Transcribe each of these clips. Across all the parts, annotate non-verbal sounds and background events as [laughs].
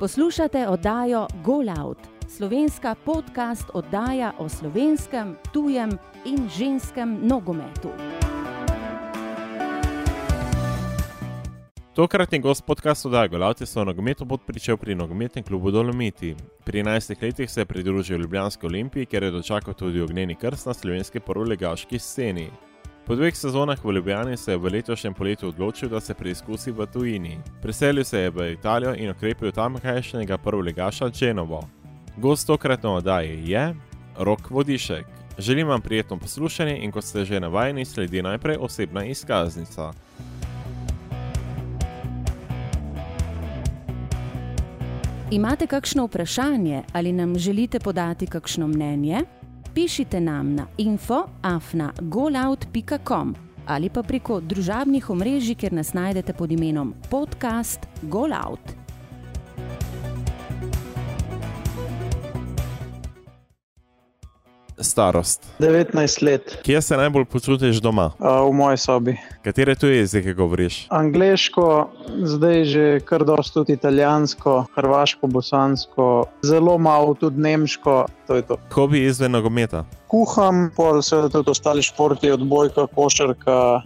Poslušate oddajo Golout, slovenska podcast oddaja o slovenskem, tujem in ženskem nogometu. Tokratni gost podcastu oddaja Golout je svoj nogometno pot pričel pri nogometnem klubu Dolomiti. Pri 11 letih se je pridružil Ljubljanski olimpiji, kjer je dočakal tudi ognjeni krst na slovenski prvolegaški sceni. Po dveh sezonah v Ljubljani se je v letošnjem poletju odločil, da se preizkusi v tujini. Preselil se je v Italijo in okrepil tamkajšnjega prvolegaša Genovo. Gost tokratne oddaje je Rok Vodišek. Želim vam prijetno poslušanje in kot ste že navajeni, sledi najprej osebna izkaznica. Imate kakšno vprašanje ali nam želite podati kakšno mnenje? Pišite nam na info.afna.golout.com ali pa preko družabnih omrežij, kjer nas najdete pod imenom podcast Golout. Starost. 19 let, Kje se najbolj počutiš doma? a, v moji sobi. Katere tuje jezike govoriš? Angliško, zdaj že kar dosti tudi italijansko, hrvaško, bosansko, zelo malo tudi nemško, to je to. Hobi izven nogometa. Kuham, pol seveda tudi ostali športi, odbojka, košarka.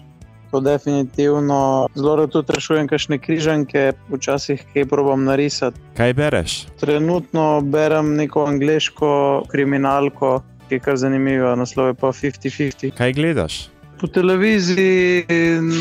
To definitivno zelo rad tudi rešujem kakšne križanke, včasih kaj probam narisati. Kaj bereš? Trenutno berem neko angliško kriminalko, ki je kar zanimiva, naslov je pa 50-50. Kaj gledaš? Po televiziji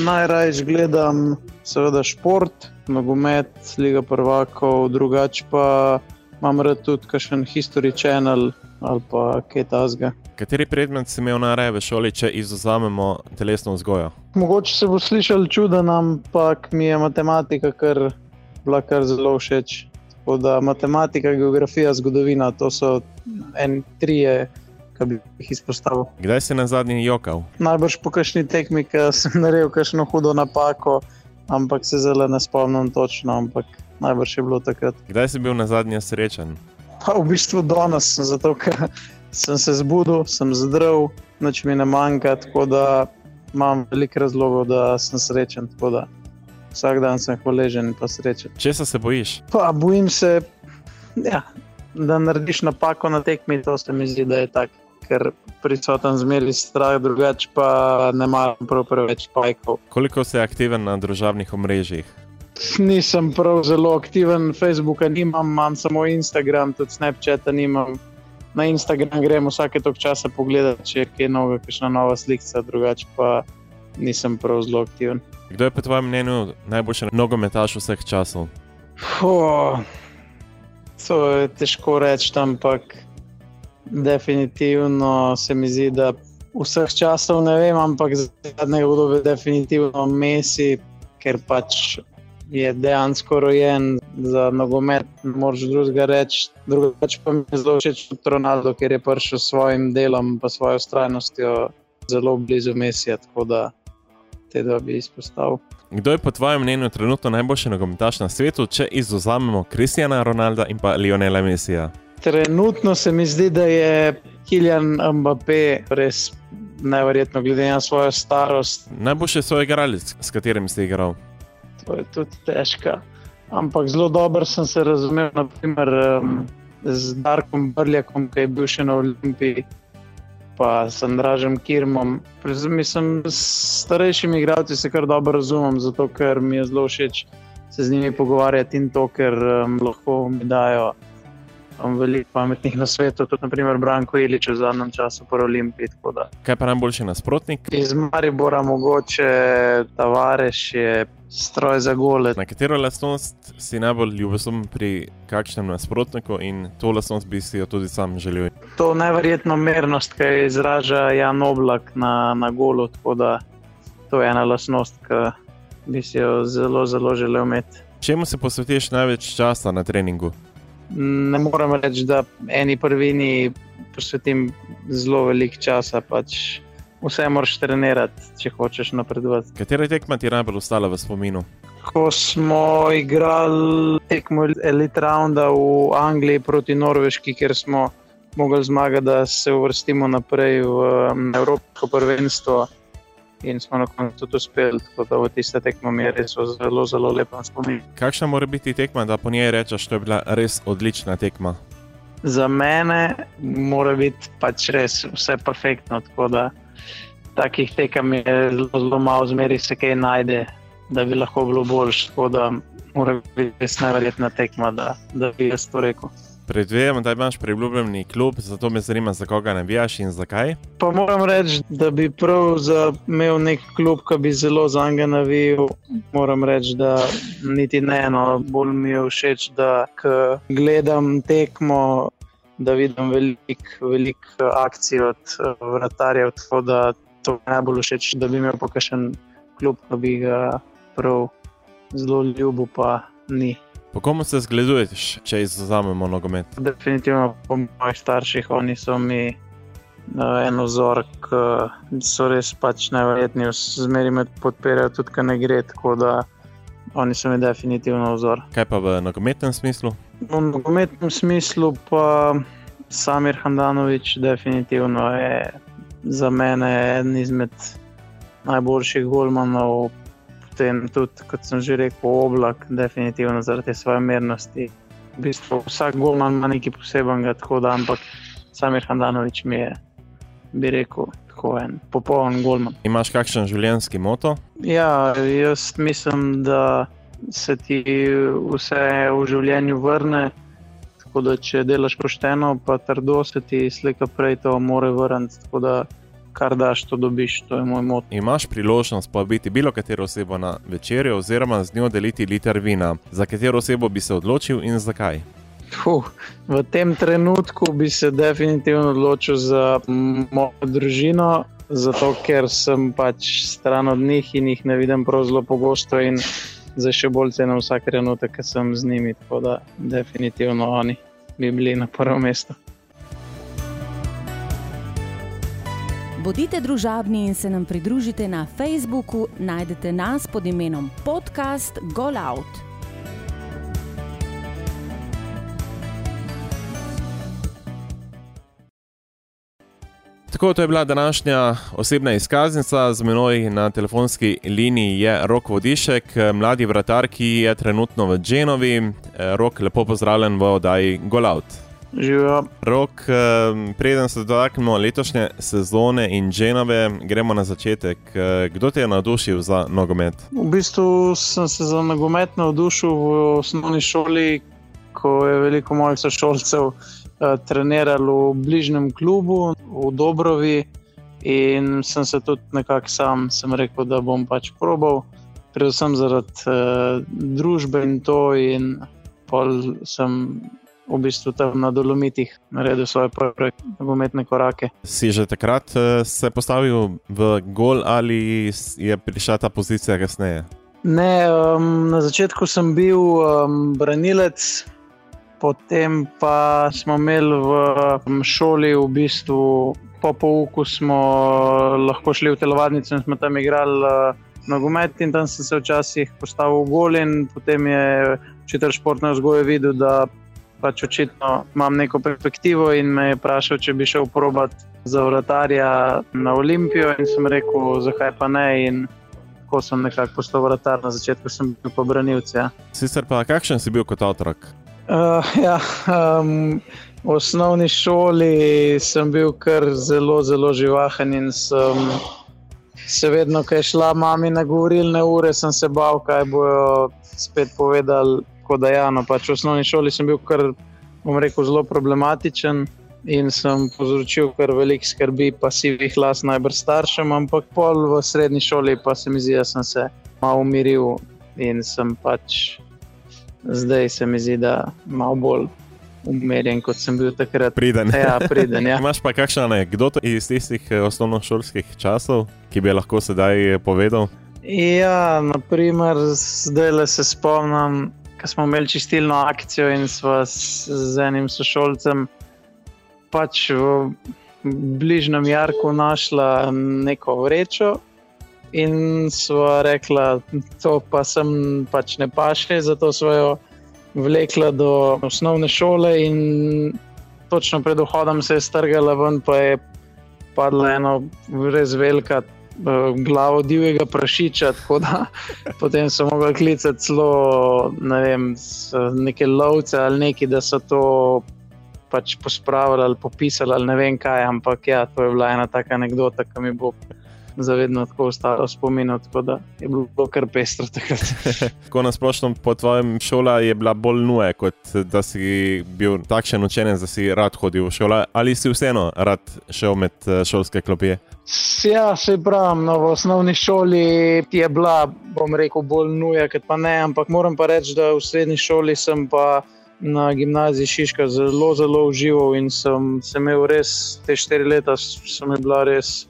najraje gledam, seveda, šport, nogomet, Liga prvakov, drugače pa imam rad tudi kakšen History Channel ali pa kaj tasga. Kateri predmet si imel najraje v šoli, če izuzamemo telesno vzgojo? Mogoče se bo slišal čuden, ampak mi je matematika kar, bila kar zelo všeč. Tako da matematika, geografija, zgodovina, to so en trije, ki bi jih izpostavil. Kdaj si na zadnji jokal? Najbrž po kakšni tekmi, ki sem [laughs] naredil kakšno hudo napako, ampak se zelo ne spomnim točno, ampak najbrž je bilo takrat. Kdaj si bil na zadnji srečen? Pa v bistvu danes, zato ker [laughs] sem se zbudil, sem zdrav, nič mi ne manjka, tako da imam veliko razlogov, da sem srečen. da Vsak dan sem hvaležen in srečen. Česa se bojiš? Pa bojim se, ja, da narediš napako na tekmi, to se mi zdi, da je tako. Ker prisoten zmeri strah, drugače pa ne maram prav preveč pajkov. Koliko si aktiven na družabnih omrežjih? Nisem prav zelo aktiven, Facebooka nimam, imam samo Instagram, tudi Snapchata nimam. Na Instagram gremo vsake tok časa pogledati, če je kaj novega, kakšna nova slika, drugače pa nisem prav zelo aktiven. Kdo je po tvojem mnenju najboljši nogometaš vseh časov? Fuh, to je težko reči, ampak definitivno se mi zdi, da vseh časov ne vem, ampak zadnjega obdobja definitivno Messi, ker pač je dejansko rojen za nogomet, ne moreš drugega reči. Drugače pa mi je zelo všeč tudi Ronaldo, ker je prišel s svojim delom in svojo ustrajnostjo zelo blizu Messija, tako da te dva bi izpostavil. Kdo je po tvojem mnenju trenutno najboljši nogometaš na svetu, če izuzamemo Kristjana Ronalda in pa Lionela Messija? Trenutno se mi zdi, da je Kiljan Mbappé res neverjetno, glede na svojo starost. Najboljši soigralec, s katerim si igral. To je tudi težko. Ampak zelo dobro sem se razumel naprimer, um, z Darkom Brljakom, ki je bil še na Olimpiji, pa s Andražem Kirmom. Predvsem Mislim, s starejšimi igralci se kar dobro razumem, zato ker mi je zelo všeč se z njimi pogovarjati in to, ker um, lahko mi dajo veliko pametnih na svetu, tudi naprimer Branko Ilič v zadnjem času po Olimpiji. Kaj pa najboljši nasprotnik? Iz Maribora mogoče Tavares je stroj za gole. Na katero lastnost si najbolj ljubezen pri kakšnem nasprotniku in to lastnost bi si jo tudi sam želel? To neverjetno mernost, ki jo izraža Jan Oblak na, na golu. Tako da to je ena lastnost, ki bi si jo zelo, zelo želel imeti. Čemu se posvetiš največ časa na treningu? Ne morem reči, da eni prvini posvetim zelo veliko časa. Pač vse moraš trenirati, če hočeš napredovati. Katera tekma ti je najbolj ostala v spominu? Ko smo igrali tekmo Elite Rounda v Angliji proti Norveški, kjer smo mogli zmagati, da se uvrstimo naprej v Evropsko prvenstvo. In smo na koncu tudi uspeli, tako da v tiste tekmo mi je res zelo, zelo lepo spomin. Kakšna mora biti tekma, da po njej rečeš, da je bila res odlična tekma? Za mene mora biti pač res vse perfektno. Tako da takih tekem je zelo, zelo malo, zmeri se kaj najde, da bi lahko bilo boljše. Tako da mora biti res najverjetna tekma, da, da bi jaz to rekel. Predvidevam, da imaš priljubljeni klub, zato me zanima, za koga navijaš in zakaj. Pa moram reči, da bi prav imel nek klub, ki bi zelo za njega navijal. Moram reči, da niti ne eno, bolj mi je všeč, da gledam tekmo, da vidim veliko velik akcij od vratarjev. Tako da to mi je najbolj všeč, da bi imel pa še en klub, ki bi ga prav zelo ljubil, pa ni. Po komu se zgleduješ, če izuzamemo nogomet? Definitivno po mojih starših, oni so mi uh, en vzor, ki so res pač najverjetnejši, zmeraj me podpirajo, tudi ko ne gre. Tako da oni so mi definitivno vzor. Kaj pa v nogometnem smislu? V nogometnem smislu pa Samir Handanovič, definitivno je za mene eden izmed najboljših golmanov potem tudi, kot sem že rekel, oblak, definitivno zaradi svoje mernosti. V bistvu vsak golman ima nekaj posebenega, tako da, ampak Samir Handanovič mi je, bi rekel, tako en popoln golman. Imaš kakšen življenjski moto? Ja, jaz mislim, da se ti vse v življenju vrne. Tako da, če delaš pošteno, pa trdo, se ti slika prej to more vrniti kar daš, to dobiš, to je moj moto. Imaš priložnost povabiti bilo katero osebo na večerjo, oziroma z njo deliti liter vina. Za katero osebo bi se odločil in zakaj? Huh, v tem trenutku bi se definitivno odločil za mojo družino, zato ker sem pač stran od njih in jih ne vidim prav zelo pogosto. Za še bolj cenim vsak trenutek, ki sem z njimi. Tako da, definitivno oni bi bili na prvem mestu. Bodite družabni in se nam pridružite na Facebooku, najdete nas pod imenom Podcast Gol Out. Tako to je bila današnja osebna izkaznica. Z menoj na telefonski liniji je Rok Vodišek, mladi vratar, ki je trenutno v Dženovi. Rok, lepo pozdravljen v oddaji Gol Out. Živijo. Rok, preden se dotaknemo letošnje sezone in Dženove, gremo na začetek. Kdo te je navdušil za nogomet? V bistvu sem se za nogomet navdušil v osnovni šoli, ko je veliko mojih sošolcev treniralo v bližnjem klubu, v Dobrovi. In sem se tudi nekako sam rekel, da bom pač probal, predvsem zaradi uh, družbe in to. In pol sem v bistvu tam na Dolomitih naredil svoje prve nogometne korake. Si že takrat uh, se postavil v gol ali je prišla ta pozicija kasneje? Ne, um, na začetku sem bil um, branilec, potem pa smo imeli v šoli v bistvu. Po pouku smo lahko šli v telovadnico in smo tam igrali uh, nogomet, in tam sem se včasih postavil v gol. Potem je učitelj športne vzgoje videl, da pač očitno imam neko perspektivo in me je vprašal, če bi šel probat za vratarja na Olimpijo. In sem rekel, zakaj pa ne. In ko sem nekako postal vratar, na začetku sem bil pa branilec. Ja. Sicer pa kakšen si bil kot otrok? Uh, [laughs] ja, um, v osnovni šoli sem bil kar zelo, zelo živahen in sem. Se vedno, ko je šla mami na govorilne ure, sem se bal, kaj bojo spet povedali Tako da, ja, no, pač v osnovni šoli sem bil kar, bom rekel, zelo problematičen in sem povzročil kar veliko skrbi, pasivnih las najbrž staršem, ampak pol v srednji šoli pa se mi zdi, da sem se malo umiril in sem pač zdaj se mi zdi, da malo bolj. Umerjen, kot sem bil takrat. Priden. Ja, priden ja. [laughs] Imáš pa kakšno anekdoto iz tistih eh, osnovnošolskih časov, ki bi lahko sedaj povedal? Ja, naprimer, zdaj le se spomnim, ko smo imeli čistilno akcijo in smo z enim sošolcem pač v bližnjem jarku našla neko vrečo. In so rekla, to pa sem pač ne paše, zato so jo vlekla do osnovne šole. In točno pred vhodom se je strgala ven, pa je padla ena res velika uh, glava divjega prašiča. Da, [laughs] potem so mogli klicati celo ne vem, neke lovce ali neki, da so to pač pospravili ali popisali ali ne vem kaj. Ampak ja, to je bila ena taka anekdota, ki mi bo. Zavedno tako ostalo spominjati, tako da je bilo kar pestro takrat. [laughs] Tako na splošno po tvojem šola je bila bolj nuja, kot da si bil takšen učenec, da si rad hodil v šolo, ali si vseeno rad šel med eh, šolske klopije? Ja, se pravi, no, v osnovni šoli je bila, bom rekel, bolj nuja, kot pa ne, ampak moram pa reči, da v srednji šoli sem pa na gimnaziji Šiška zelo, zelo užival in sem, sem imel res te štiri leta, sem bila res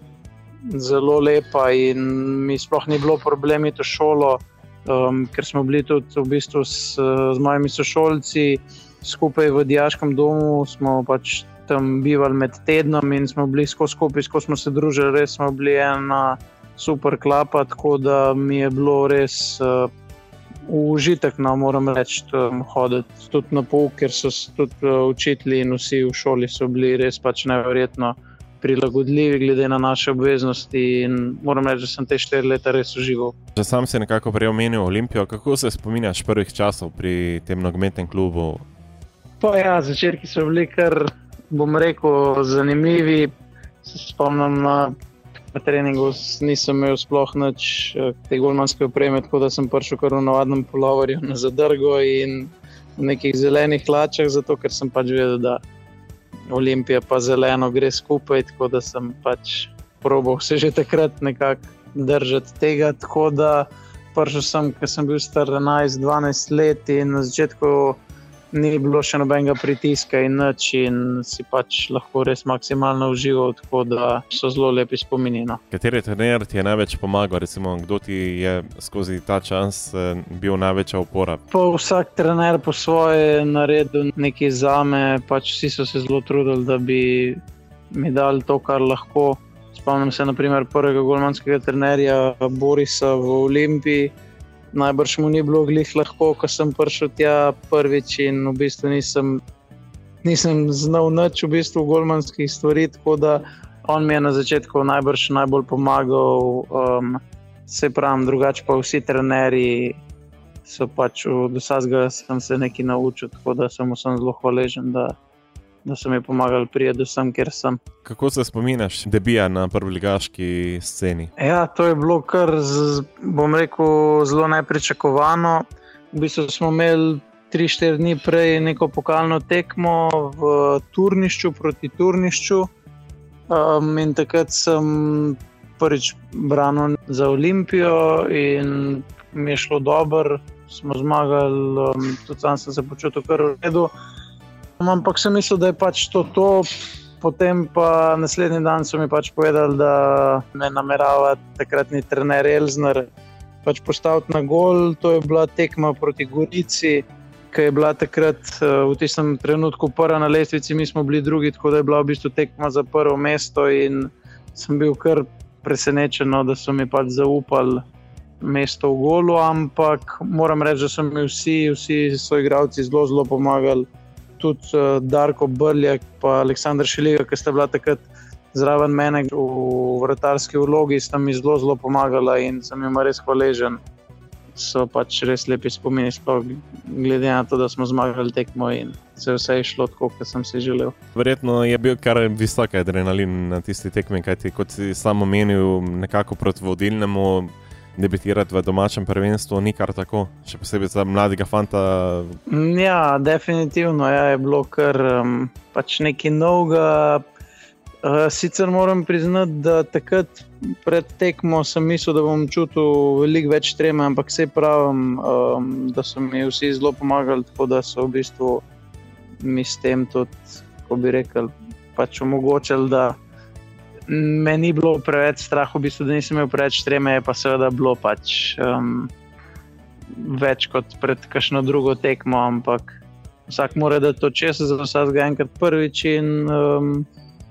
zelo lepa in mi sploh ni bilo problemi to šolo, um, ker smo bili tudi v bistvu s, z mojimi sošolci skupaj v diaškem domu, smo pač tam bivali med tednom in smo bili skozi skupaj, skozi smo se družili, res smo bili ena super klapa, tako da mi je bilo res. Uh, užitek, no, moram reči, hoditi tudi na pouk, ker so tudi uh, učitelji in vsi v šoli so bili res pač nevrjetno prilagodljivi, glede na naše obveznosti. Moram reči, da sem te štiri leta res užival. Že sam si nekako prej omenil Olimpijo. Kako se spominjaš prvih časov pri tem nogometnem klubu? Pa ja, začetki so bili kar, bom rekel, zanimivi. Se spomnim na na treningu nisem imel sploh nič eh, te golmanske opreme, tako da sem prišel kar v navadnem polovarju na zadrgo in v nekih zelenih hlačah, zato ker sem pač vedel, da Olimpija pa zeleno gre skupaj, tako da sem pač probal se že takrat nekako držati tega. Tako da prišel sem, ker sem bil star 11-12 let in na začetku ni bilo še nobenega pritiska in noč, in si pač lahko res maksimalno užival, tako da so zelo lepi spomini. No. Kateri trener ti je največ pomagal, recimo, kdo ti je skozi ta čas eh, bil največja opora? Po vsak trener po svoje naredil nekaj za me, pač vsi so se zelo trudili, da bi mi dali to, kar lahko. Spomnim se, naprimer, prvega golmanskega trenerja Borisa v Olimpiji najbrž mu ni bilo glih lahko, ko sem prišel tja prvič in v bistvu nisem, nisem znal nič v bistvu golmanskih stvari. Tako da on mi je na začetku najbrž najbolj pomagal, um, se pravi, drugače pa vsi trenerji. So pač od vsega sem se nekaj naučil, tako da sem mu zelo hvaležen, da, da so mi pomagali priti sem, kjer sem. Kako se spominaš, da bi na prvoligaški sceni? Ja, to je bilo kar, z, bom rekel, zelo nepričakovano. V bistvu smo imeli 3-4 dni prej neko pokalno tekmo v Turnišču proti Turnišču. Um, in takrat sem prvič branil za Olimpijo, in mi je šlo dobro, smo zmagali, um, tudi sam sem se počutil kar v redu. Ampak sem mislil, da je pač to to. Potem pa naslednji dan so mi pač povedali, da me namerava takratni trener Elzner pač postaviti na gol. To je bila tekma proti Gorici, ki je bila takrat eh, v tistem trenutku prva na lestvici, mi smo bili drugi, tako da je bila v bistvu tekma za prvo mesto. In sem bil kar presenečen, no, da so mi pač zaupali mesto v golu. Ampak moram reči, da so mi vsi, vsi svoji igravci zelo, zelo pomagali tudi uh, Darko Brljak in Aleksandr Šiliga, ki sta bila takrat zraven mene v vrtarski vlogi, sta mi zelo, zelo pomagala in sem jim res hvaležen. So pač res lepi spomini, sploh glede na to, da smo zmagali tekmo in se je vse išlo tako, kot sem si želel. Verjetno je bil kar visok adrenalin na tisti tekmi, kajti kot si sam omenil, nekako proti vodilnemu debitirati v domačem prvenstvu, ni kar tako, še posebej za mladega fanta. Ja, definitivno ja, je bilo kar um, pač nekaj novega. Uh, sicer moram priznati, da takrat pred tekmo sem mislil, da bom čutil veliko več treme, ampak vse pravim, um, da so mi vsi zelo pomagali, tako da so v bistvu mi s tem tudi, kako bi rekel, pač omogočili, da me ni bilo preveč strah, v bistvu, da nisem imel preveč treme, je pa seveda bilo pač um, več kot pred kakšno drugo tekmo, ampak vsak mora da to čez, za vsakega enkrat prvič in um,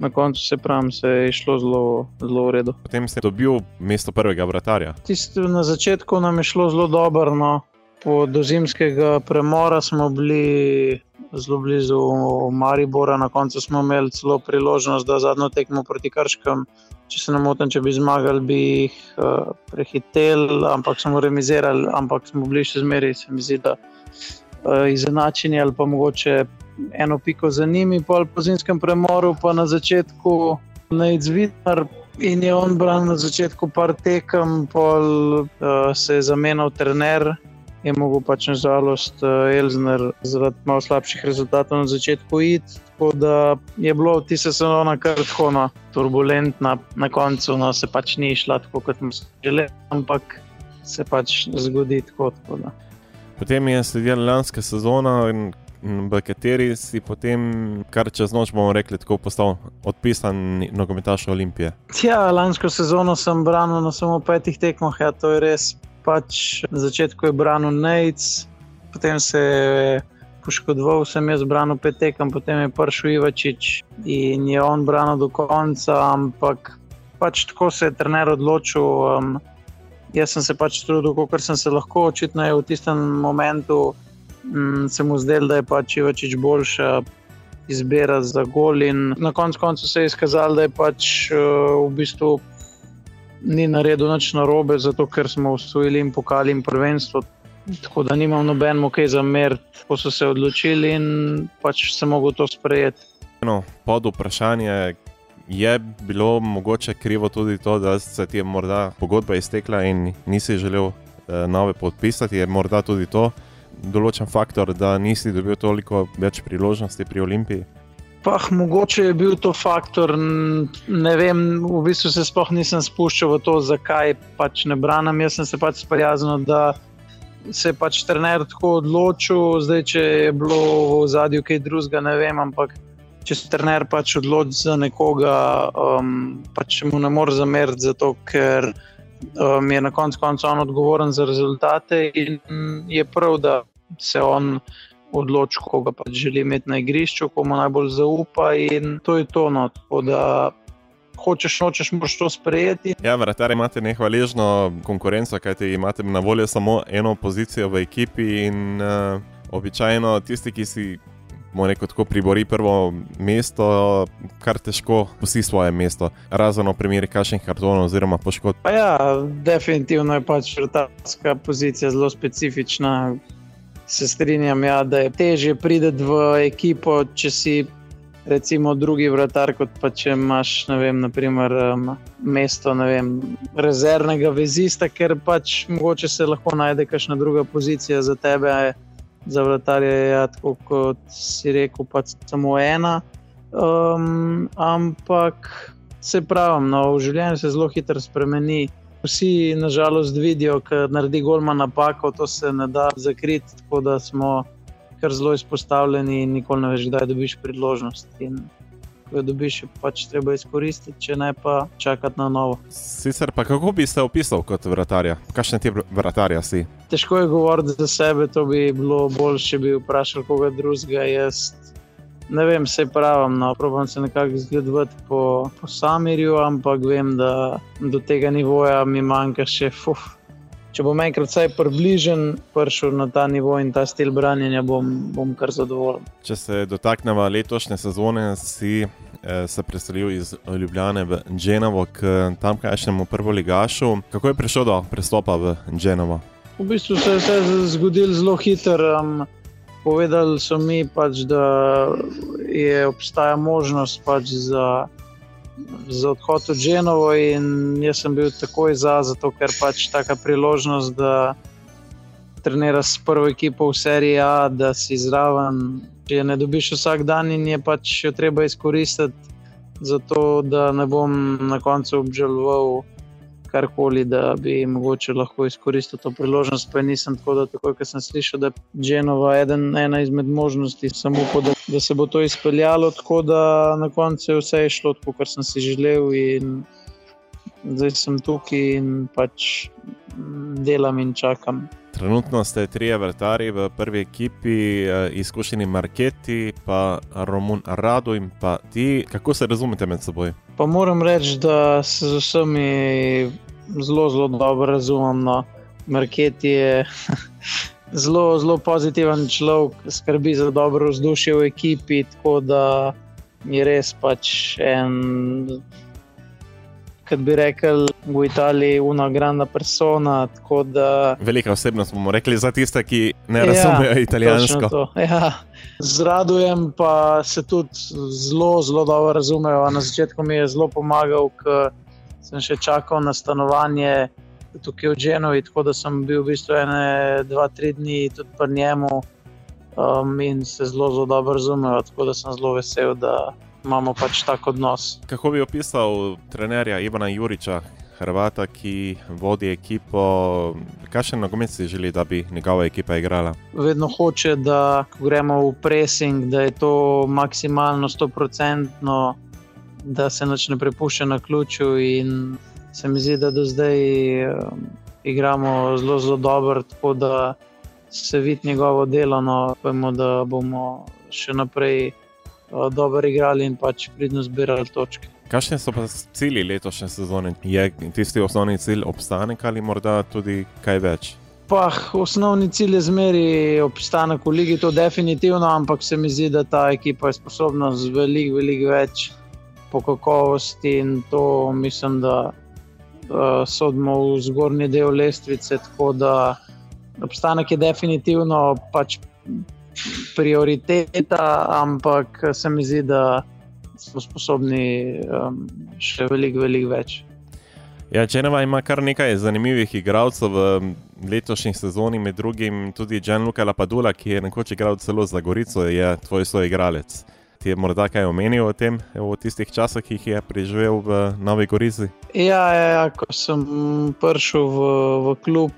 na koncu se pravim, se je šlo zelo, zelo v redu. Potem ste dobil mesto prvega vratarja. Tisto na začetku nam je šlo zelo dobro. No. Po dozimskega premora smo bili zelo blizu Maribora, na koncu smo imeli celo priložnost, da zadnjo tekmo proti Krškem, če se ne motim, če bi zmagali, bi jih uh, prehiteli, ampak smo remizirali, ampak smo bili še zmeraj, se mi zdi, da uh, izenačeni ali pa mogoče eno piko za njimi, pol po zimskem premoru, pa na začetku najdzvidnar. In je on bral na začetku par tekem, pol uh, se je zamenjal trener, je mogel pač nažalost uh, Elžir zaradi malo slabših rezultatov na začetku iti. Tako da je bilo tiste sezone kar tako no, turbulentna, na koncu no, se pač ni šla tako, kot smo si želeli, ampak se pač zgodi tako. tako potem je sledila lanska sezona. V kateri si potem, kar čez noč bomo rekli, tako postal odpisan nogometaš Olimpije? Ja, lansko sezono sem branil na samo petih tekmah, ja, to je res pač na začetku je branil Nec, potem se je poškodoval, sem jaz branil Petekom, potem je prišel Ivačič in je on branil do konca, ampak pač tako se je trener odločil. Um, jaz sem se pač trudil, kot sem se lahko, očitno je v tistem momentu. Mm, se mu zdelo, da je pač Ivačič boljša izbira za gol. Na koncu konca se je izkazalo, da je pač uh, v bistvu ni naredil nič narobe, zato ker smo usvojili in pokali in prvenstvo. Tako da nimam nobeno kaj za mer, ko so se odločili in pač se mogo to sprejeti. No, pod vprašanje je bilo mogoče krivo tudi to, da se ti je morda pogodba iztekla in nisi želel eh, nove podpisati. Je morda tudi to določen faktor, da nisi dobil toliko več priložnosti pri Olimpiji. Pa, mogoče je bil to faktor, ne vem, v bistvu se sploh nisem spuščal v to, zakaj pač ne branim. Jaz sem se pač sprijaznil, da se je pač trener tako odločil, zdaj če je bilo v zadju kaj drugega, ne vem. Ampak če se trener pač odloči za nekoga, um, pač mu ne more zameriti, zato ker um, je na koncu konca on odgovoren za rezultate in je prav, da se on odloči, koga pač želi imeti na igrišču, komu najbolj zaupa. In to je to. No. Da, hočeš, nočeš, moraš to sprejeti. Ja, vrtari imate nehvaležno konkurenco, kajti imate na voljo samo eno pozicijo v ekipi in uh, običajno tisti, ki si. Mo neko tako pribori prvo mesto, kar težko pusti svoje mesto, razen v primeri kašnih kartonov oziroma poškodb. Ja, definitivno je pač ta pozicija zelo specifična se strinjam, ja, da je težje priti v ekipo, če si recimo drugi vratar, kot pa če imaš vem, naprimer, mesto vem, rezervnega vezista, ker pač mogoče se lahko najde kakšna druga pozicija za tebe. Za vratarje je ja, tako, kot si rekel, pač samo ena. Um, ampak se pravi, no, v življenju se zelo hitro spremeni vsi nažalost vidijo, da naredi golma napako, to se ne da zakriti, tako da smo kar zelo izpostavljeni in nikoli ne veš, kdaj dobiš priložnost. In ko jo dobiš, pač treba izkoristiti, če ne pa čakati na novo. Sicer pa kako bi se opisal kot vratarja? Kakšne ti vratarja si? Težko je govoriti za sebe, to bi bilo bolj, če bi vprašal koga drugega. Jaz ne vem, se pravim, no, probujem se nekako zgledovati po, po Samirju, ampak vem, da do tega nivoja mi manjka še fuf. Če bom enkrat vsaj približen, prišel na ta nivo in ta stil branjenja, bom, bom kar zadovoljen. Če se dotaknemo letošnje sezone, si eh, se preselil iz Ljubljana v Dženovo, k tamkajšnjemu prvoligašu. Kako je prišel do prestopa v Dženovo? V bistvu se je vse zgodilo zelo hitro. Um, Povedali so mi, pač, da je obstaja možnost pač za, za odhod v Dženovo, in jaz sem bil takoj za, zato ker pač taka priložnost, da treniraš s prvo ekipo v seriji A, da si zraven. Če ne dobiš vsak dan in je pač jo treba izkoristiti, zato da ne bom na koncu obžaloval, karkoli, da bi mogoče lahko izkoristil to priložnost. Pa nisem tako, da takoj, ko sem slišal, da je Genova eden, ena izmed možnosti, sem upal, da, da se bo to izpeljalo, tako da na koncu je vse šlo tako, kot sem si želel. Zdaj sem tukaj in pač delam in čakam. Trenutno ste trije vrtari v prvi ekipi, eh, izkušeni Marketi, pa Romun Rado in pa ti. Kako se razumete med seboj? Pa moram reči, da se z vsemi zelo, zelo dobro razumem. No. Marketi je [laughs] zelo, zelo pozitiven človek, skrbi za dobro vzdušje v ekipi, tako da je res pač en kot bi rekel v Italiji, una grana persona. Da... Velika osebnost, bomo rekli, za tiste, ki ne razumejo ja, italijansko. Ja. Z radujem pa se tudi zelo, zelo dobro razumejo. Na začetku mi je zelo pomagal, ker sem še čakal na stanovanje tukaj v Genovi, tako da sem bil v bistvu ene, dva, tri dni tudi pri njemu um, in se zelo, zelo dobro razumejo. Tako da sem zelo vesel, da imamo pač tak odnos. Kako bi opisal trenerja Ivana Juriča, Hrvata, ki vodi ekipo? Kakšen nogomet si želi, da bi njegova ekipa igrala? Vedno hoče, da ko gremo v pressing, da je to maksimalno 100%, da se noč ne prepušča na ključu. In se mi zdi, da do zdaj um, igramo zelo, zelo dobro, tako da se vidi njegovo delo. No, pojmo, da bomo še naprej. Eh, dobro igrali in pač pridno zbirali točke. Kakšne so pa cilji letošnje sezone? Je tisti osnovni cilj obstanek ali morda tudi kaj več? Pa, osnovni cilj je zmeri obstanek v ligi, to je definitivno, ampak se mi zdi, da ta ekipa je sposobna z veliko, veliko več po kakovosti in to mislim, da uh, sodimo v zgornji del lestvice. Tako da obstanek je definitivno pač prioriteta, ampak se mi zdi, da smo sposobni um, še veliko, veliko več. Ja, Čenova ima kar nekaj zanimivih igralcev v letošnji sezoni, med drugim tudi Gianluca Lapadula, ki je nekoč igral celo za Gorico, je tvoj svoj igralec. Ti je morda kaj omenil o tem, v tistih časih, ki jih je preživel v Novi Gorici? Ja, ja, ja ko sem prišel v, v klub,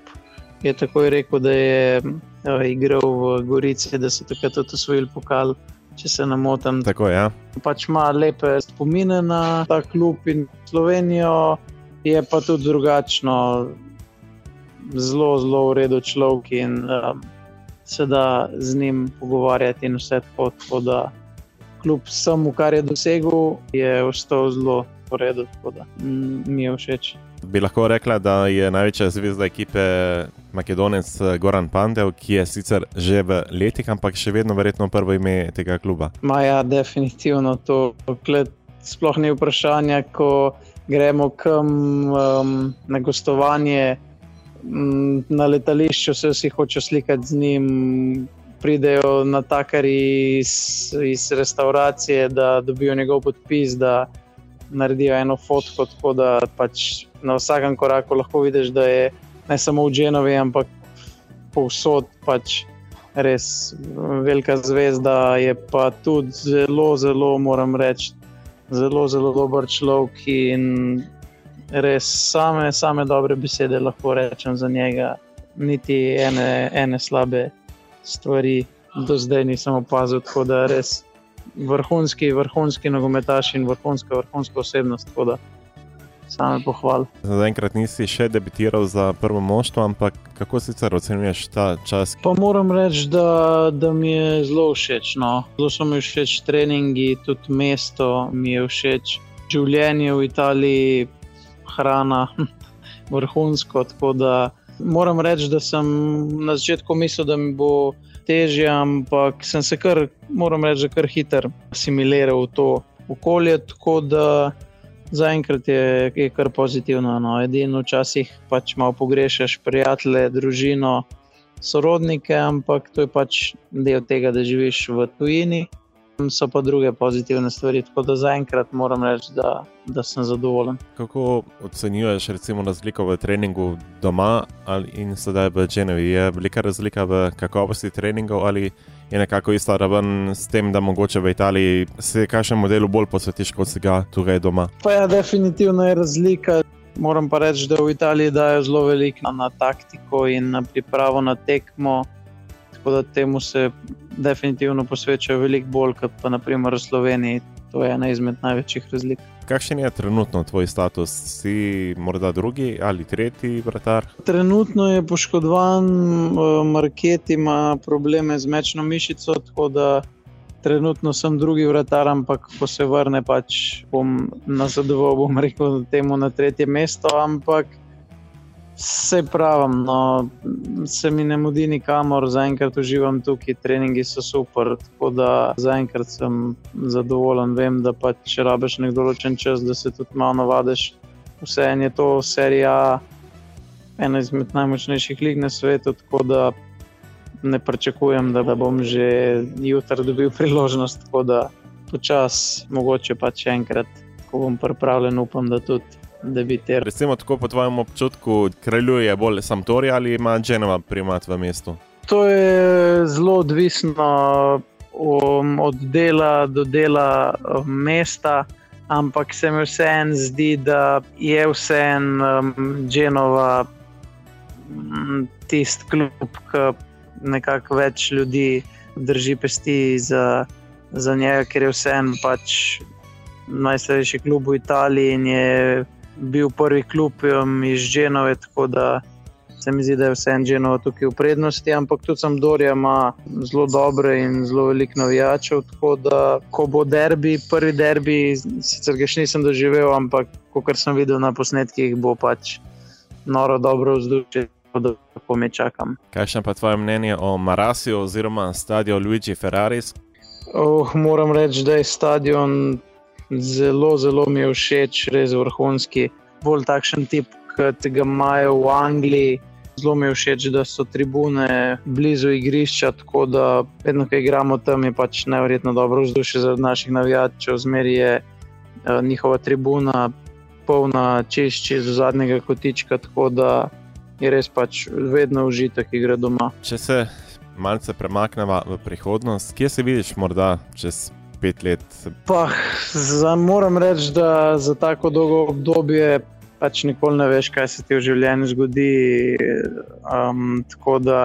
je takoj rekel, da je uh, igral v Gorici, da so takrat tudi osvojili pokal. Če se ne motim, tako je. Ja. Pač ima lepe spomine na ta klub in Slovenijo, je pa tudi drugačno, zelo, zelo v redu človek in um, se da z njim pogovarjati in vse tako. tako da, kljub vsemu, kar je dosegel, je ostal zelo v redu, tako da mm, mi je všeč bi lahko rekla, da je največja zvezda ekipe Makedonec eh, Goran Pandev, ki je sicer že v letih, ampak še vedno verjetno prvo ime tega kluba. Maja, definitivno to. Kled, sploh ni vprašanja, ko gremo kam um, na gostovanje. Mm, na letališču se vsi hočejo slikati z njim, pridejo na takari iz, iz restauracije, da dobijo njegov podpis, da naredijo eno fotko, tako da pač na vsakem koraku lahko vidiš, da je ne samo v Genovi, ampak povsod pač res velika zvezda. Je pa tudi zelo, zelo, moram reči, zelo, zelo dober človek in res same, same dobre besede lahko rečem za njega. Niti ene, ene slabe stvari do zdaj nisem opazil, tako da res vrhunski, vrhunski nogometaš in vrhunska, vrhunska osebnost. Same pohvale. Zaenkrat nisi še debitiral za prvo moštvo, ampak kako sicer ocenjuješ ta čas? Pa moram reči, da, da mi je zelo všeč. No. Zelo so mi všeč treningi, tudi mesto mi je všeč, življenje v Italiji, hrana, [laughs] vrhunsko. Moram reči, da sem na začetku mislil, da mi bo težje, ampak sem se kar, moram reči, kar hiter assimiliral v to okolje. Tako da zaenkrat je, je kar pozitivno. No. Edino včasih pač malo pogrešaš prijatelje, družino, sorodnike, ampak to je pač del tega, da živiš v tujini so pa druge pozitivne stvari. Tako da zaenkrat moram reči, da, da sem zadovoljen. Kako ocenjuješ razliko v treningu doma in sedaj v Genovi? Je velika razlika v kakovosti treningov ali je nekako ista raven s tem, da mogoče v Italiji se kakšnem modelu bolj posvetiš kot si ga tukaj doma? Pa ja, definitivno je razlika. Moram pa reči, da v Italiji dajo zelo veliko na taktiko in na pripravo na tekmo. Tako da temu se definitivno posvečajo veliko bolj kot pa naprimer v Sloveniji. To je ena izmed največjih razlik. Kakšen je trenutno tvoj status? Si morda drugi ali tretji vratar? Trenutno je poškodovan, eh, Market ima probleme z mečno mišico, tako da trenutno sem drugi vratar, ampak ko se vrne, pač bom nazadoval, bom rekel, temu na tretje mesto. Ampak se pravim, no, se mi ne mudi nikamor, zaenkrat uživam tukaj, treningi so super. Tako da zaenkrat sem zadovoljen, vem, da pač če rabiš nek določen čas, da se tudi malo navadiš. Vse en je to serija, ena izmed najmočnejših lig na svetu, tako da ne pričakujem, da bom že jutri dobil priložnost. Tako da počasi, mogoče pa če enkrat, ko bom pripravljen, upam, da tudi debitira. Recimo tako po tvojem občutku, kraljuje bolj Sampdori ali ima Genova primat v mestu? To je zelo odvisno um, od dela do dela um, mesta, ampak se mi vseeno zdi, da je vseeno um, Genova um, tisti klub, ki nekako več ljudi drži pesti za, za njega, ker je vseeno pač najstarejši klub v Italiji in je bil prvi klub um, iz Genove, tako da se mi zdi, da je vse en Genova tukaj v prednosti. Ampak tudi sam Dorja ima zelo dobre in zelo veliko navijačev. Tako da, ko bo derbi, prvi derbi, sicer ga še nisem doživel, ampak kot sem videl na posnetkih, bo pač noro dobro vzdušje. Tako me čakam. Kaj še pa tvoje mnenje o Marasiju oziroma stadionu Luigi Ferraris? Oh, moram reči, da je stadion zelo, zelo mi je všeč, res vrhunski. Bolj takšen tip, kot ga imajo v Angliji. Zelo mi je všeč, da so tribune blizu igrišča, tako da vedno, ko igramo tam, je pač nevrjetno dobro vzdušje za naših navijačev. Zmeri je uh, njihova tribuna polna čišči do zadnjega kotička, tako da je res pač vedno užitek igre doma. Če se malce premaknemo v prihodnost, kje se vidiš morda čez pet let. Pa, za, moram reči, da za tako dolgo obdobje pač nikoli ne veš, kaj se ti v življenju zgodi. Um, tako da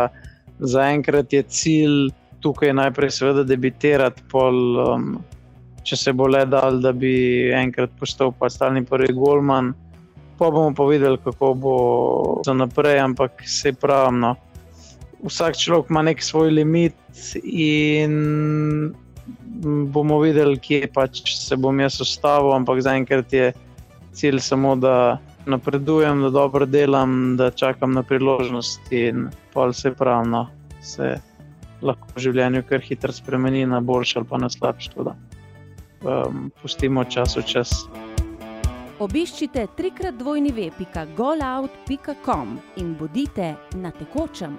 zaenkrat je cilj tukaj najprej, seveda, debitirati, pol, um, če se bo le dal, da bi enkrat postal pa stalni prvi Golman. Pa bomo pa videli, kako bo za naprej, ampak se pravi. No. Vsak človek ima nek svoj limit, in bomo videli, kje pač se bom jaz ustavil, ampak zaenkrat je cilj samo, da napredujem, da dobro delam, da čakam na priložnost in pa vse pravno se lahko v življenju kar hitro spremeni na boljše ali pa na slabše. Um, pustimo čas v čas. Obiščite trikrat dvojni web.golout.com in bodite na tekočem.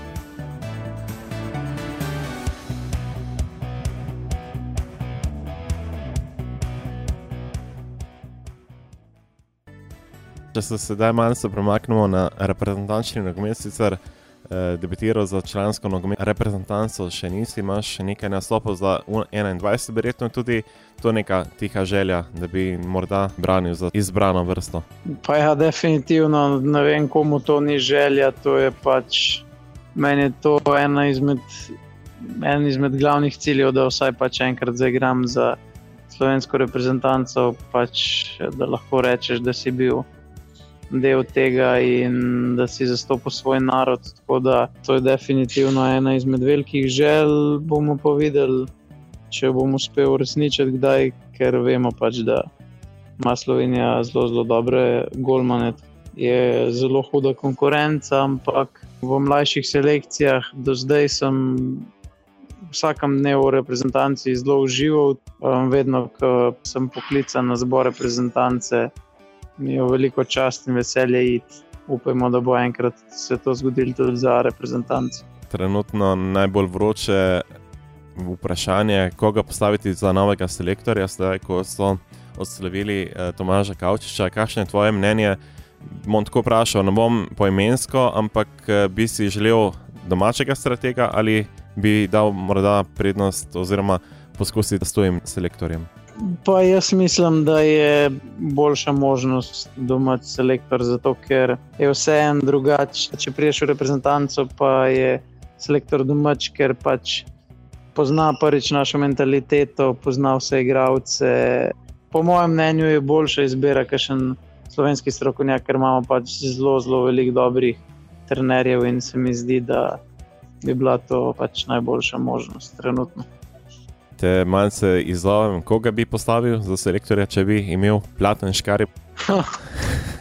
Če se sedaj malce premaknemo na reprezentančni nogomet, sicer eh, debitiral za člansko nogometno reprezentanco, še nisi, imaš nekaj nastopov za 21, verjetno tudi to neka tiha želja, da bi morda branil za izbrano vrsto. Pa ja, definitivno ne vem, komu to ni želja, to je pač meni je to ena izmed, en izmed glavnih ciljev, da vsaj pač enkrat zaigram za slovensko reprezentanco, pač, da lahko rečeš, da si bil del tega in da si zastopil svoj narod. Tako da to je definitivno ena izmed velikih želj. Bomo pa videli, če bom uspel uresničiti kdaj, ker vemo pač, da ima Slovenija zelo, zelo dobre golmane. Je zelo huda konkurenca, ampak v mlajših selekcijah do zdaj sem. Vsakem dnevu v reprezentanci zelo užival, vedno, ko sem poklican na zbor reprezentance, mi je veliko čast in veselje iti. upajmo, da bo enkrat se to zgodilo tudi za reprezentanci. Trenutno najbolj vroče vprašanje, koga postaviti za novega selektorja, zdaj ko so odslovili eh, Tomaža Kavčiča. Kakšno je tvoje mnenje? Bom tako vprašal, ne bom poimensko, ampak eh, bi si želel domačega stratega ali bi dal morda prednost oziroma poskusiti s tujim selektorjem? Pa jaz mislim, da je boljša možnost domač selektor, zato ker je vse en drugače. Če priješ v reprezentanco, pa je selektor domač, ker pač pozna prvič našo mentaliteto, pozna vse igravce. Po mojem mnenju je boljša izbira, kot še slovenski strokovnjak, ker imamo pač zelo, zelo veliko dobrih trenerjev in se mi zdi, da bi bila to pač najboljša možnost trenutno. Te malce izzovem, koga bi postavil za selektorja, če bi imel platen škare?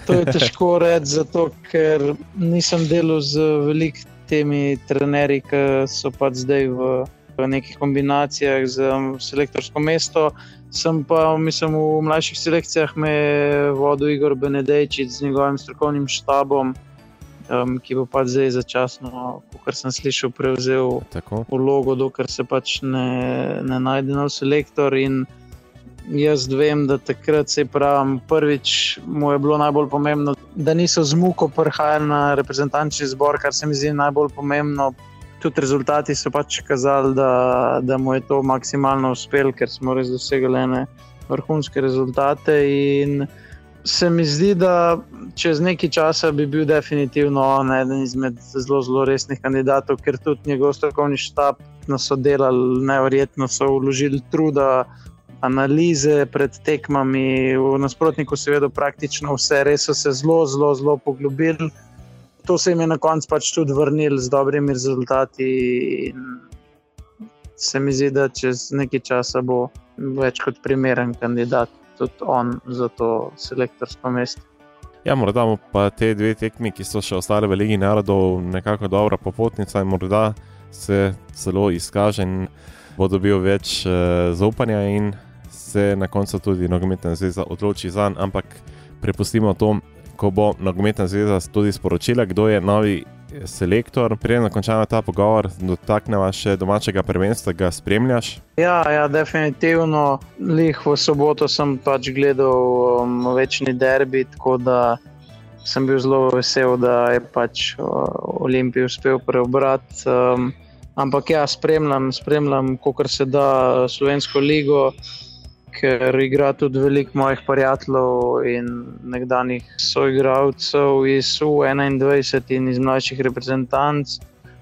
to je težko [laughs] reči, zato ker nisem delal z velikimi temi trenerji, ki so pač zdaj v, v nekih kombinacijah z selektorsko mesto. Sem pa, mislim, v mlajših selekcijah me vodil Igor Benedejčič z njegovim strokovnim štabom um, ki bo pač zdaj začasno, kot sem slišal, prevzel Tako. vlogo, dokler se pač ne, ne najde nov selektor. In jaz vem, da takrat se pravi, prvič mu je bilo najbolj pomembno, da niso z muko prihajali na reprezentančni zbor, kar se mi zdi najbolj pomembno. Tudi rezultati so pač kazali, da, da mu je to maksimalno uspelo, ker smo res dosegli vrhunske rezultate. In se mi zdi, da čez nekaj časa bi bil definitivno on eden izmed zelo, zelo resnih kandidatov, ker tudi njegov strokovni štab nas so delali, nevrjetno so vložili truda. Analize pred tekmami, v nasprotniku, seveda, praktično vse, res so se zelo, zelo, zelo poglobili. To se jim je na koncu pač tudi vrnilo z dobrimi rezultati. Se mi zdi, da čez nekaj časa bo več kot primeren kandidat tudi on za to selektorsko mesto. Ja, morda pa te dve tekmi, ki so še ostale v Ligi narodov, nekako dobra popotnica in morda se celo izkaže in bo dobil več uh, zaupanja in se na koncu tudi nogometna zveza odloči za njega. Ampak prepustimo to, ko bo nogometna zveza tudi sporočila, kdo je novi selektor. Preden končamo ta pogovor, dotaknemo še domačega prvenstva, ga spremljaš? Ja, ja definitivno. Lih v soboto sem pač gledal um, večni derbi, tako da sem bil zelo vesel, da je pač uh, Olimpij uspel preobrati. Um, ampak ja, spremljam, spremljam, kako se da slovensko ligo ker igra tudi veliko mojih prijateljev in nekdanjih soigralcev iz U21 in iz mlajših reprezentanc.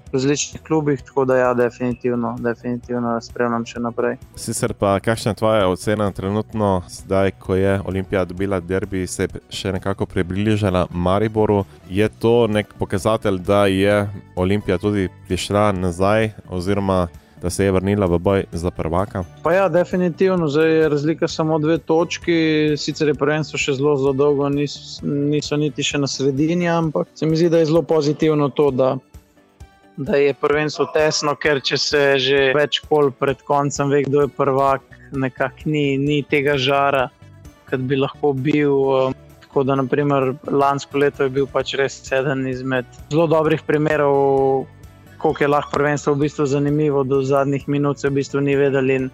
V različnih klubih, tako da ja, definitivno, definitivno spremljam še naprej. Sicer pa, kakšna je tvoja ocena trenutno, zdaj, ko je Olimpija dobila derbi, se je še nekako približala Mariboru? Je to nek pokazatelj, da je Olimpija tudi prišla nazaj, oziroma da se je vrnila v boj za prvaka? Pa ja, definitivno, zdaj je razlika samo dve točki, sicer je prvenstvo še zelo, zelo dolgo, niso, niso niti še na sredini, ampak se mi zdi, da je zelo pozitivno to, da, da je prvenstvo tesno, ker če se že več kol pred koncem ve, kdo je prvak, nekako ni, ni tega žara, kot bi lahko bil. Um, tako da, naprimer, lansko leto je bil pač res eden izmed zelo dobrih primerov, koliko je lahko prvenstvo v bistvu zanimivo, do zadnjih minut se v bistvu ni vedeli.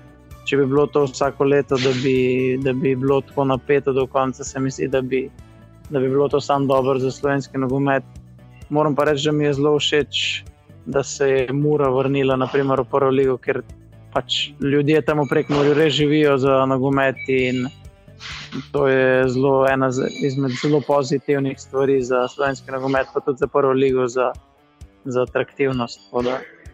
Če bi bilo to vsako leto, da bi, da bi bilo tako napeto do konca, se mi zdi, da bi, da bi bilo to samo dobro za slovenski nogomet. Moram pa reči, da mi je zelo všeč, da se je Mura vrnila naprimer, v prvo ligo, ker pač ljudje tam prek Mura res živijo za nogomet. To je zelo ena izmed zelo pozitivnih stvari za slovenski nogomet, pa tudi za prvo ligo. Za, za atraktivnost.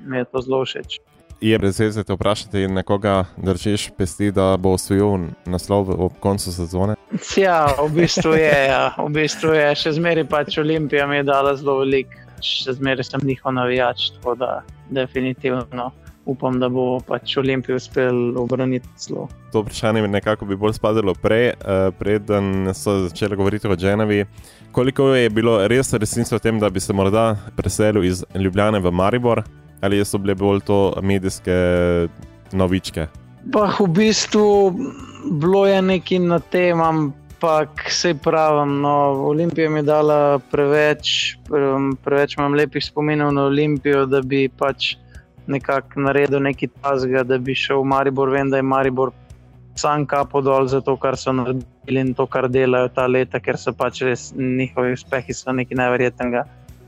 Mi je to zelo všeč. Je brez veze te vprašati, nekoga držiš pesti, da bo osvojil naslov ob koncu sezone? Ja, v bistvu je. Ja. V bistvu je. Še zmeraj pač Olimpija mi je dala zelo veliko, še zmeraj sem njihov navijač. Tako da definitivno upam, da bo pač Olimpij uspel obraniti zelo. To vprašanje mi nekako bi bolj spadalo prej, uh, preden so začeli govoriti o Dženovi. Koliko je bilo res resnice o tem, da bi se morda preselil iz Ljubljane v Maribor, ali so bile bolj to medijske novičke? Pa v bistvu bilo je nekaj na tem, ampak se pravim, no, Olimpija mi je dala preveč, preveč imam lepih spominov na Olimpijo, da bi pač nekako naredil nekaj tasga, da bi šel v Maribor. Vem, da je Maribor sam kapo dol za to, kar so naredili in to, kar delajo ta leta, ker so pač res njihovi uspehi so nekaj neverjetnega.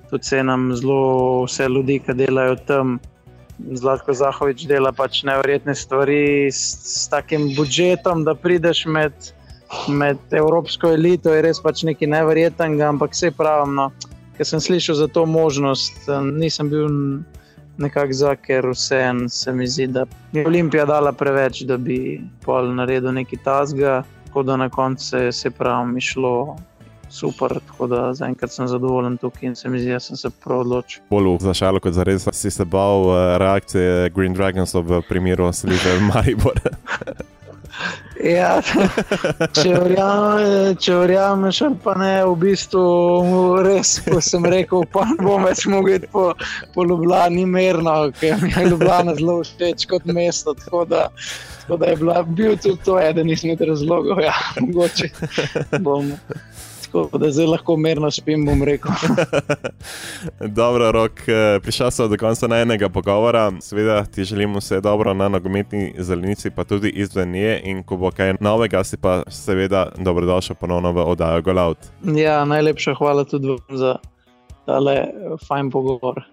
Tudi se nam zelo vse ljudi, ki delajo tam. Zlatko Zahovič dela pač nevrjetne stvari s, s takim budžetom, da prideš med, med evropsko elito, je res pač nekaj nevrjetnega, ampak vse pravim. No, ker sem slišal za to možnost, nisem bil nekako za, ker vseeno se mi zdi, da je Olimpija dala preveč, da bi pol naredil nekaj tasga, tako da na koncu se, se pravi, mi šlo. Super, tako da zaenkrat sem zadovoljen tukaj in se mi zdi, da sem se prav odločil. Bolj za šalo, kot za res, si se bal uh, reakcije Green Dragons v primeru Slive Maribor. [laughs] Ja, [laughs] če verjameš, pa ne, v bistvu res, ko sem rekel, pa ne bom več mogel po, po Ljubljani mirno, ker mi je Ljubljana zelo všeč kot mesto. Tako da, tako da je bila, bil tudi to eden izmed razlogov, ja, mogoče bom tako da zdaj lahko mirno spim, bom rekel. [laughs] dobro, rok, eh, prišel sem do konca najnega pogovora. Seveda ti želim vse dobro na nogometni zelenici, pa tudi izven nje. In ko bo kaj novega, si pa seveda dobrodošel ponovno v oddajo Golaut. Ja, najlepša hvala tudi vam za tale fajn pogovor.